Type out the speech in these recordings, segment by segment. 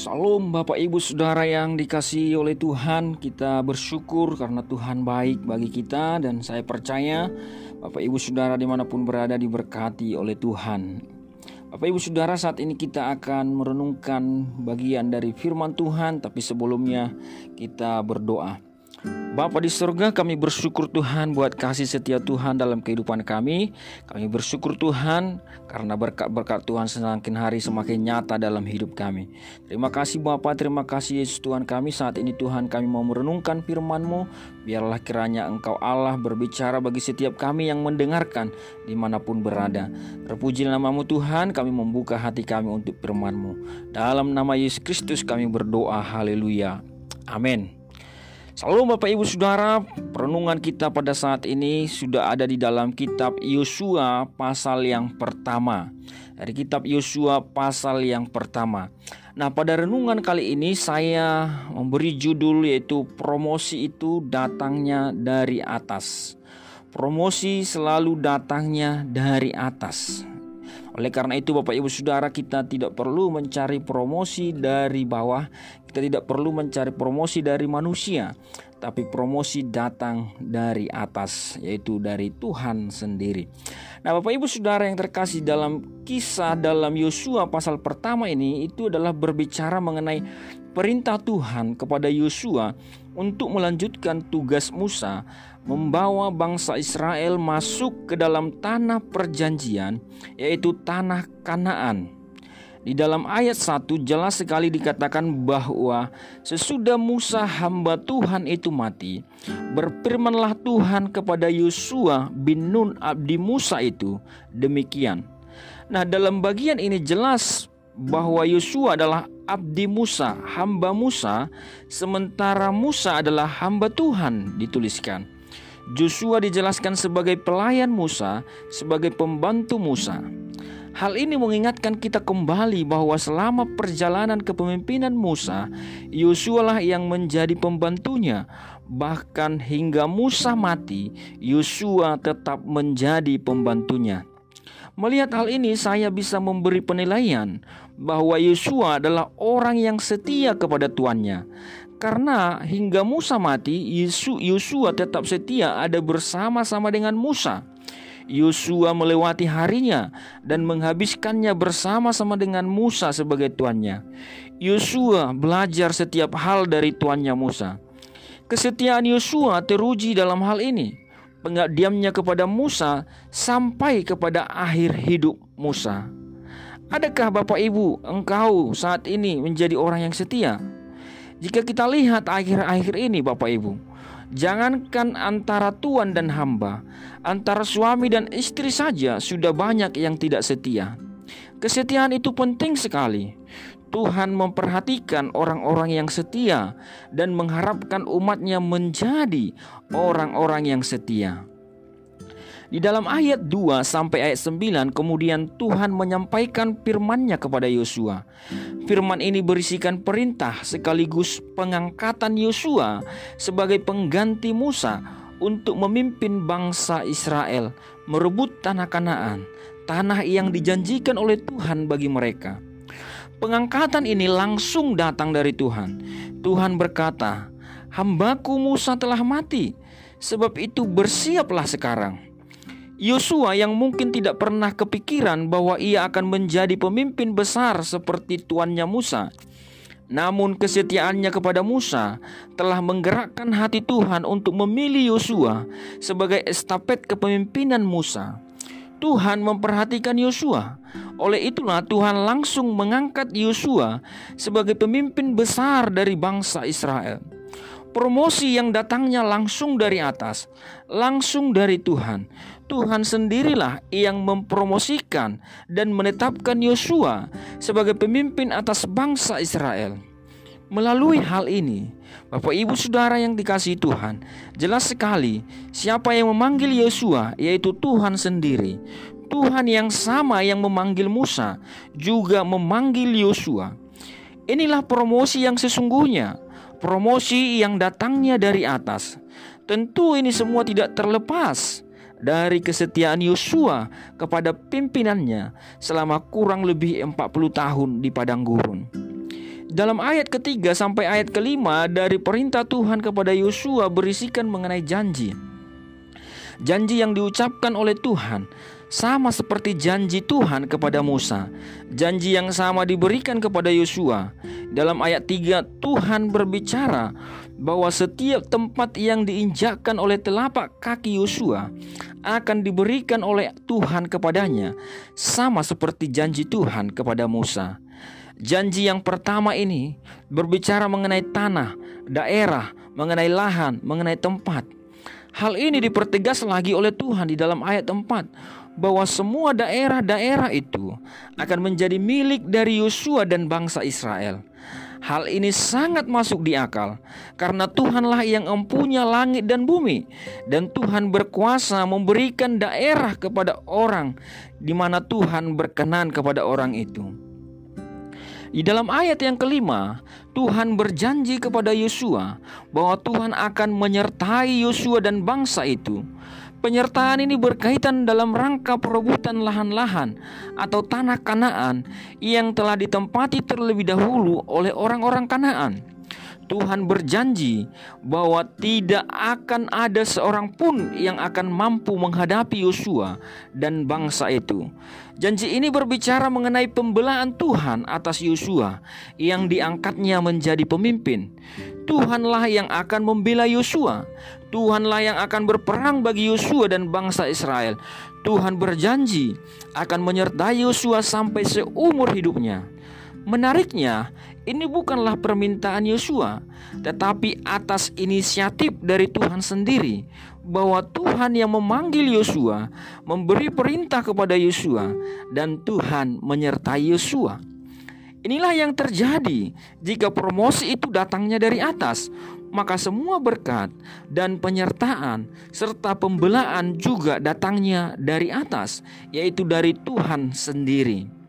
Salam Bapak Ibu Saudara yang dikasihi oleh Tuhan. Kita bersyukur karena Tuhan baik bagi kita Dan saya percaya Bapak Ibu Saudara di mana pun berada diberkati oleh Tuhan. Bapak Ibu Saudara saat ini kita akan merenungkan bagian dari firman Tuhan Tapi sebelumnya kita berdoa Bapa di surga kami bersyukur Tuhan buat kasih setia Tuhan dalam kehidupan kami. Kami bersyukur Tuhan karena berkat-berkat Tuhan semakin hari semakin nyata dalam hidup kami. Terima kasih Bapa, terima kasih Yesus Tuhan kami. Saat ini Tuhan kami mau merenungkan firman-Mu. Biarlah kiranya Engkau Allah berbicara bagi setiap kami yang mendengarkan di mana pun berada. Terpuji namamu Tuhan kami membuka hati kami untuk firman-Mu. Dalam nama Yesus Kristus kami berdoa haleluya. Amin Salam Bapak Ibu Saudara, perenungan kita pada saat ini sudah ada di dalam kitab Yosua pasal yang pertama. Dari kitab Yosua pasal yang pertama. Nah, pada renungan kali ini saya memberi judul yaitu promosi itu datangnya dari atas. Promosi selalu datangnya dari atas. Oleh karena itu Bapak Ibu Saudara kita tidak perlu mencari promosi dari bawah. Kita tidak perlu mencari promosi dari manusia Tapi promosi datang dari atas Yaitu dari Tuhan sendiri. Nah Bapak Ibu Saudara yang terkasih dalam kisah dalam Yosua pasal pertama ini Itu adalah berbicara mengenai perintah Tuhan kepada Yosua Untuk melanjutkan tugas Musa membawa bangsa Israel masuk ke dalam tanah perjanjian, yaitu tanah Kanaan. Di dalam ayat 1 jelas sekali dikatakan bahwa sesudah Musa hamba Tuhan itu mati, berfirmanlah Tuhan kepada Yosua bin Nun abdi Musa itu demikian. Nah, dalam bagian ini jelas bahwa Yosua adalah abdi Musa, hamba Musa, sementara Musa adalah hamba Tuhan dituliskan. Joshua dijelaskan sebagai pelayan Musa, sebagai pembantu Musa. Hal ini mengingatkan kita kembali bahwa selama perjalanan kepemimpinan Musa, Yosua lah yang menjadi pembantunya. Bahkan hingga Musa mati, Yosua tetap menjadi pembantunya. Melihat hal ini, saya bisa memberi penilaian bahwa Yosua adalah orang yang setia kepada tuannya. Karena hingga Musa mati, Yosua tetap setia ada bersama-sama dengan Musa. Yosua melewati harinya dan menghabiskannya bersama-sama dengan Musa sebagai tuannya. Yosua belajar setiap hal dari tuannya Musa. Kesetiaan Yosua teruji dalam hal ini. Pengabdiannya kepada Musa sampai kepada akhir hidup Musa. Adakah Bapak Ibu engkau saat ini menjadi orang yang setia? Jika kita lihat akhir-akhir ini Bapak Ibu Jangankan antara tuan dan hamba Antara suami dan istri saja sudah banyak yang tidak setia Kesetiaan itu penting sekali Tuhan memperhatikan orang-orang yang setia dan mengharapkan umatnya menjadi orang-orang yang setia. Di dalam ayat 2 sampai ayat 9 kemudian Tuhan menyampaikan firman-Nya kepada Yosua. Firman ini berisikan perintah sekaligus pengangkatan Yosua sebagai pengganti Musa untuk memimpin bangsa Israel merebut tanah Kanaan, tanah yang dijanjikan oleh Tuhan bagi mereka. Pengangkatan ini langsung datang dari Tuhan. Tuhan berkata, "Hambaku Musa telah mati, sebab itu bersiaplah sekarang." Yosua yang mungkin tidak pernah kepikiran bahwa ia akan menjadi pemimpin besar seperti tuannya Musa. Namun kesetiaannya kepada Musa telah menggerakkan hati Tuhan untuk memilih Yosua sebagai estafet kepemimpinan Musa. Tuhan memperhatikan Yosua. Oleh itulah Tuhan langsung mengangkat Yosua sebagai pemimpin besar dari bangsa Israel. Promosi yang datangnya langsung dari atas, langsung dari Tuhan. Tuhan sendirilah yang mempromosikan dan menetapkan Yosua sebagai pemimpin atas bangsa Israel. Melalui hal ini, Bapak Ibu Saudara yang dikasihi Tuhan, jelas sekali siapa yang memanggil Yosua yaitu Tuhan sendiri. Tuhan yang sama yang memanggil Musa juga memanggil Yosua. Inilah promosi yang sesungguhnya promosi yang datangnya dari atas. Tentu ini semua tidak terlepas dari kesetiaan Yosua kepada pimpinannya selama kurang lebih 40 tahun di padang gurun. Dalam ayat ketiga sampai ayat kelima dari perintah Tuhan kepada Yosua berisikan mengenai janji. Janji yang diucapkan oleh Tuhan sama seperti janji Tuhan kepada Musa. Janji yang sama diberikan kepada Yosua. Dalam ayat 3 Tuhan berbicara bahwa setiap tempat yang diinjakkan oleh telapak kaki Yosua akan diberikan oleh Tuhan kepadanya sama seperti janji Tuhan kepada Musa. Janji yang pertama ini berbicara mengenai tanah, daerah, mengenai lahan, mengenai tempat. Hal ini dipertegas lagi oleh Tuhan di dalam ayat 4 bahwa semua daerah-daerah itu akan menjadi milik dari Yosua dan bangsa Israel. Hal ini sangat masuk di akal karena Tuhanlah yang empunya langit dan bumi dan Tuhan berkuasa memberikan daerah kepada orang di mana Tuhan berkenan kepada orang itu. Di dalam ayat yang kelima, Tuhan berjanji kepada Yosua bahwa Tuhan akan menyertai Yosua dan bangsa itu Penyertaan ini berkaitan dalam rangka perebutan lahan-lahan atau tanah Kanaan yang telah ditempati terlebih dahulu oleh orang-orang Kanaan. Tuhan berjanji bahwa tidak akan ada seorang pun yang akan mampu menghadapi Yosua dan bangsa itu. Janji ini berbicara mengenai pembelaan Tuhan atas Yosua yang diangkatnya menjadi pemimpin. Tuhanlah yang akan membela Yosua. Tuhanlah yang akan berperang bagi Yosua dan bangsa Israel. Tuhan berjanji akan menyertai Yosua sampai seumur hidupnya. Menariknya, ini bukanlah permintaan Yosua, tetapi atas inisiatif dari Tuhan sendiri bahwa Tuhan yang memanggil Yosua, memberi perintah kepada Yosua dan Tuhan menyertai Yosua. Inilah yang terjadi jika promosi itu datangnya dari atas, maka semua berkat dan penyertaan serta pembelaan juga datangnya dari atas, yaitu dari Tuhan sendiri.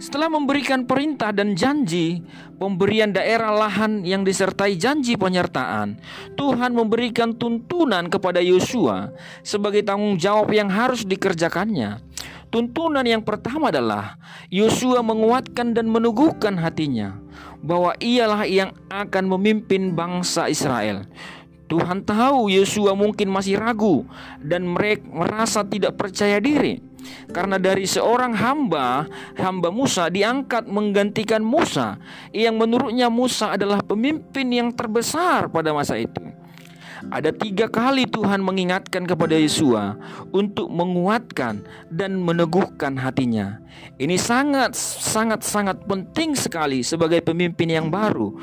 Setelah memberikan perintah dan janji pemberian daerah lahan yang disertai janji penyertaan, Tuhan memberikan tuntunan kepada Yosua sebagai tanggung jawab yang harus dikerjakannya. Tuntunan yang pertama adalah Yosua menguatkan dan meneguhkan hatinya bahwa ialah yang akan memimpin bangsa Israel. Tuhan tahu Yosua mungkin masih ragu dan mereka merasa tidak percaya diri karena dari seorang hamba, hamba Musa diangkat menggantikan Musa yang menurutnya Musa adalah pemimpin yang terbesar pada masa itu. Ada tiga kali Tuhan mengingatkan kepada Yesua untuk menguatkan dan meneguhkan hatinya. Ini sangat, sangat, sangat penting sekali sebagai pemimpin yang baru.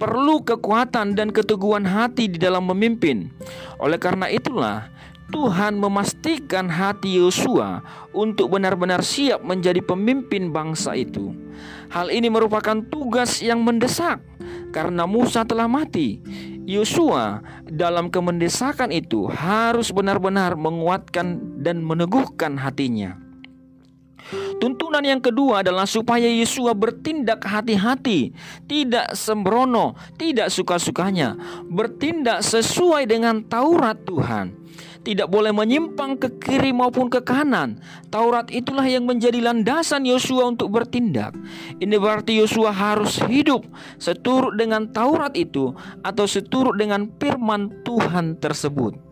Perlu kekuatan dan keteguhan hati di dalam memimpin. Oleh karena itulah, Tuhan memastikan hati Yosua untuk benar-benar siap menjadi pemimpin bangsa itu. Hal ini merupakan tugas yang mendesak karena Musa telah mati. Yosua dalam kemendesakan itu harus benar-benar menguatkan dan meneguhkan hatinya. Tuntunan yang kedua adalah supaya Yosua bertindak hati-hati, tidak sembrono, tidak suka-sukanya, bertindak sesuai dengan Taurat Tuhan tidak boleh menyimpang ke kiri maupun ke kanan. Taurat itulah yang menjadi landasan Yosua untuk bertindak. Ini berarti Yosua harus hidup seturut dengan Taurat itu atau seturut dengan firman Tuhan tersebut.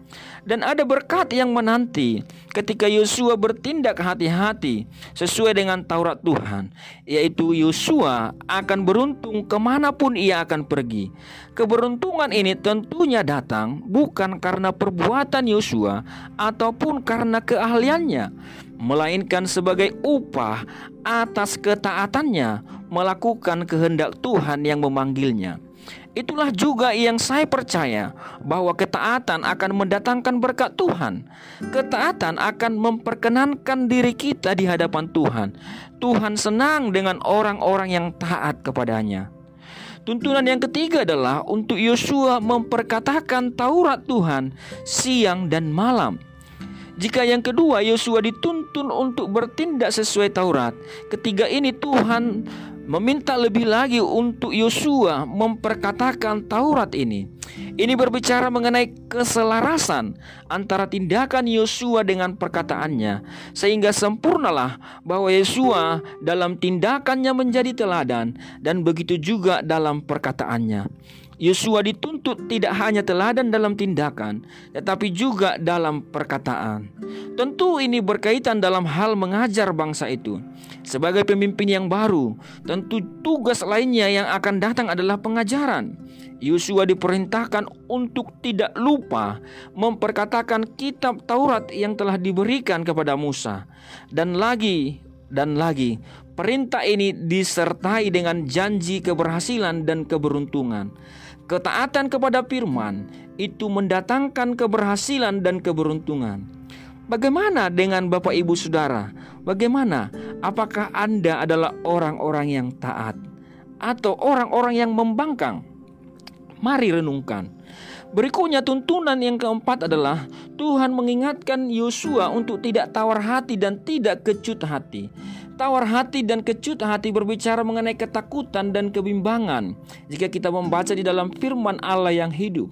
Dan ada berkat yang menanti ketika Yosua bertindak hati-hati sesuai dengan Taurat Tuhan, yaitu Yosua akan beruntung ke mana pun ia akan pergi. Keberuntungan ini tentunya datang bukan karena perbuatan Yosua ataupun karena keahliannya, melainkan sebagai upah atas ketaatannya melakukan kehendak Tuhan yang memanggilnya. Itulah juga yang saya percaya bahwa ketaatan akan mendatangkan berkat Tuhan. Ketaatan akan memperkenankan diri kita di hadapan Tuhan. Tuhan senang dengan orang-orang yang taat kepadanya. Tuntunan yang ketiga adalah untuk Yosua memperkatakan Taurat Tuhan siang dan malam. Jika yang kedua Yosua dituntun untuk bertindak sesuai Taurat, ketiga ini Tuhan meminta lebih lagi untuk Yosua memperkatakan Taurat ini. Ini berbicara mengenai keselarasan antara tindakan Yosua dengan perkataannya, sehingga sempurnalah bahwa Yosua dalam tindakannya menjadi teladan, dan begitu juga dalam perkataannya. Yosua dituntut tidak hanya teladan dalam tindakan, tetapi juga dalam perkataan. Tentu ini berkaitan dalam hal mengajar bangsa itu. Sebagai pemimpin yang baru, tentu tugas lainnya yang akan datang adalah pengajaran. Yosua diperintahkan untuk tidak lupa memperkatakan kitab Taurat yang telah diberikan kepada Musa. Dan lagi dan lagi, perintah ini disertai dengan janji keberhasilan dan keberuntungan. Ketaatan kepada firman itu mendatangkan keberhasilan dan keberuntungan. Bagaimana dengan Bapak Ibu Saudara? Bagaimana? Apakah Anda adalah orang-orang yang taat atau orang-orang yang membangkang? Mari renungkan. Berikutnya tuntunan yang keempat adalah Tuhan mengingatkan Yosua untuk tidak tawar hati dan tidak kecut hati. Tawar hati dan kecut hati berbicara mengenai ketakutan dan kebimbangan. Jika kita membaca di dalam firman Allah yang hidup,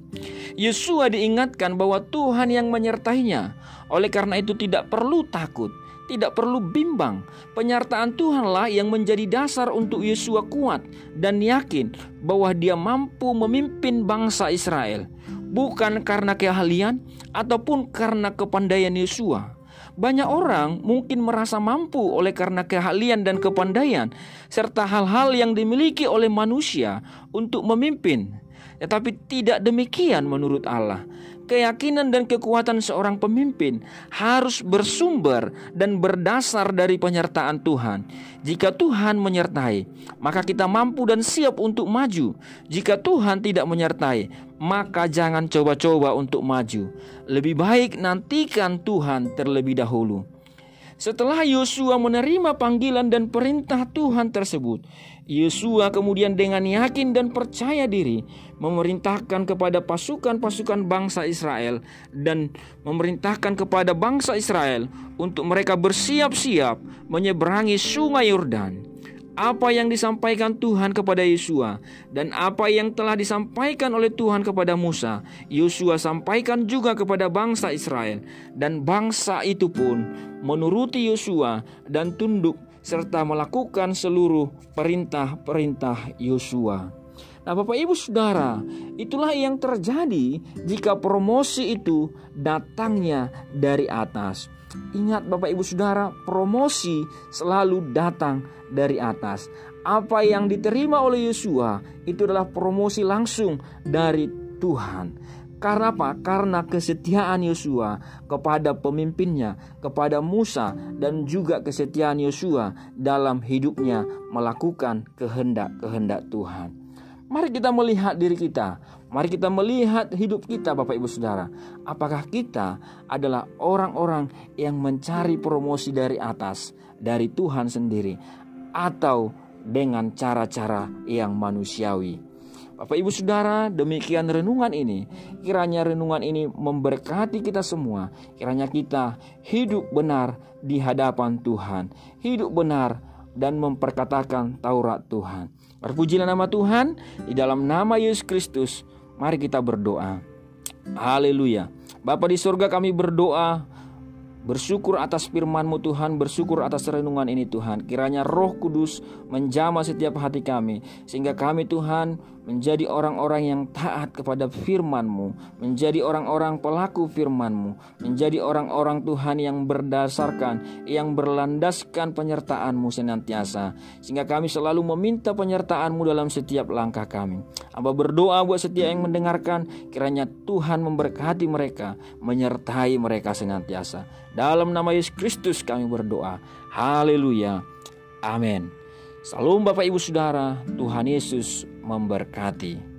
Yesua diingatkan bahwa Tuhan yang menyertainya. Oleh karena itu tidak perlu takut, tidak perlu bimbang. Penyertaan Tuhanlah yang menjadi dasar untuk Yesua kuat dan yakin bahwa dia mampu memimpin bangsa Israel. Bukan karena keahlian ataupun karena kepandaian Yesua, banyak orang mungkin merasa mampu oleh karena keahlian dan kepandaian serta hal-hal yang dimiliki oleh manusia untuk memimpin. Tetapi tidak demikian menurut Allah. Keyakinan dan kekuatan seorang pemimpin harus bersumber dan berdasar dari penyertaan Tuhan. Jika Tuhan menyertai, maka kita mampu dan siap untuk maju. Jika Tuhan tidak menyertai, maka jangan coba-coba untuk maju. Lebih baik nantikan Tuhan terlebih dahulu. Setelah Yosua menerima panggilan dan perintah Tuhan tersebut, Yosua kemudian dengan yakin dan percaya diri memerintahkan kepada pasukan-pasukan bangsa Israel dan memerintahkan kepada bangsa Israel untuk mereka bersiap-siap menyeberangi sungai Yordan. Apa yang disampaikan Tuhan kepada Yosua dan apa yang telah disampaikan oleh Tuhan kepada Musa, Yosua sampaikan juga kepada bangsa Israel. Dan bangsa itu pun menuruti Yosua dan tunduk serta melakukan seluruh perintah-perintah Yosua. Nah, Bapak Ibu Saudara, itulah yang terjadi jika promosi itu datangnya dari atas. Ingat Bapak Ibu Saudara, promosi selalu datang dari atas. Apa yang diterima oleh Yosua itu adalah promosi langsung dari Tuhan. Karena apa? Karena kesetiaan Yosua kepada pemimpinnya, kepada Musa dan juga kesetiaan Yosua dalam hidupnya melakukan kehendak-kehendak Tuhan. Mari kita melihat diri kita. Mari kita melihat hidup kita, Bapak Ibu Saudara. Apakah kita adalah orang-orang yang mencari promosi dari atas, dari Tuhan sendiri, atau dengan cara-cara yang manusiawi? Bapak Ibu Saudara, demikian renungan ini. Kiranya renungan ini memberkati kita semua. Kiranya kita hidup benar di hadapan Tuhan, hidup benar dan memperkatakan Taurat Tuhan. Berpujilah nama Tuhan di dalam nama Yesus Kristus. Mari kita berdoa. Haleluya. Bapa di surga kami berdoa Bersyukur atas firman-Mu Tuhan, bersyukur atas renungan ini Tuhan. Kiranya Roh Kudus menjamah setiap hati kami sehingga kami Tuhan menjadi orang-orang yang taat kepada firman-Mu, menjadi orang-orang pelaku firman-Mu, menjadi orang-orang Tuhan yang berdasarkan, yang berlandaskan penyertaan-Mu senantiasa. Sehingga kami selalu meminta penyertaan-Mu dalam setiap langkah kami. Amba berdoa buat setiap yang mendengarkan, kiranya Tuhan memberkati mereka, menyertai mereka senantiasa. Dalam nama Yesus Kristus kami berdoa. Haleluya. Amin. Salam Bapak Ibu Saudara, Tuhan Yesus memberkati.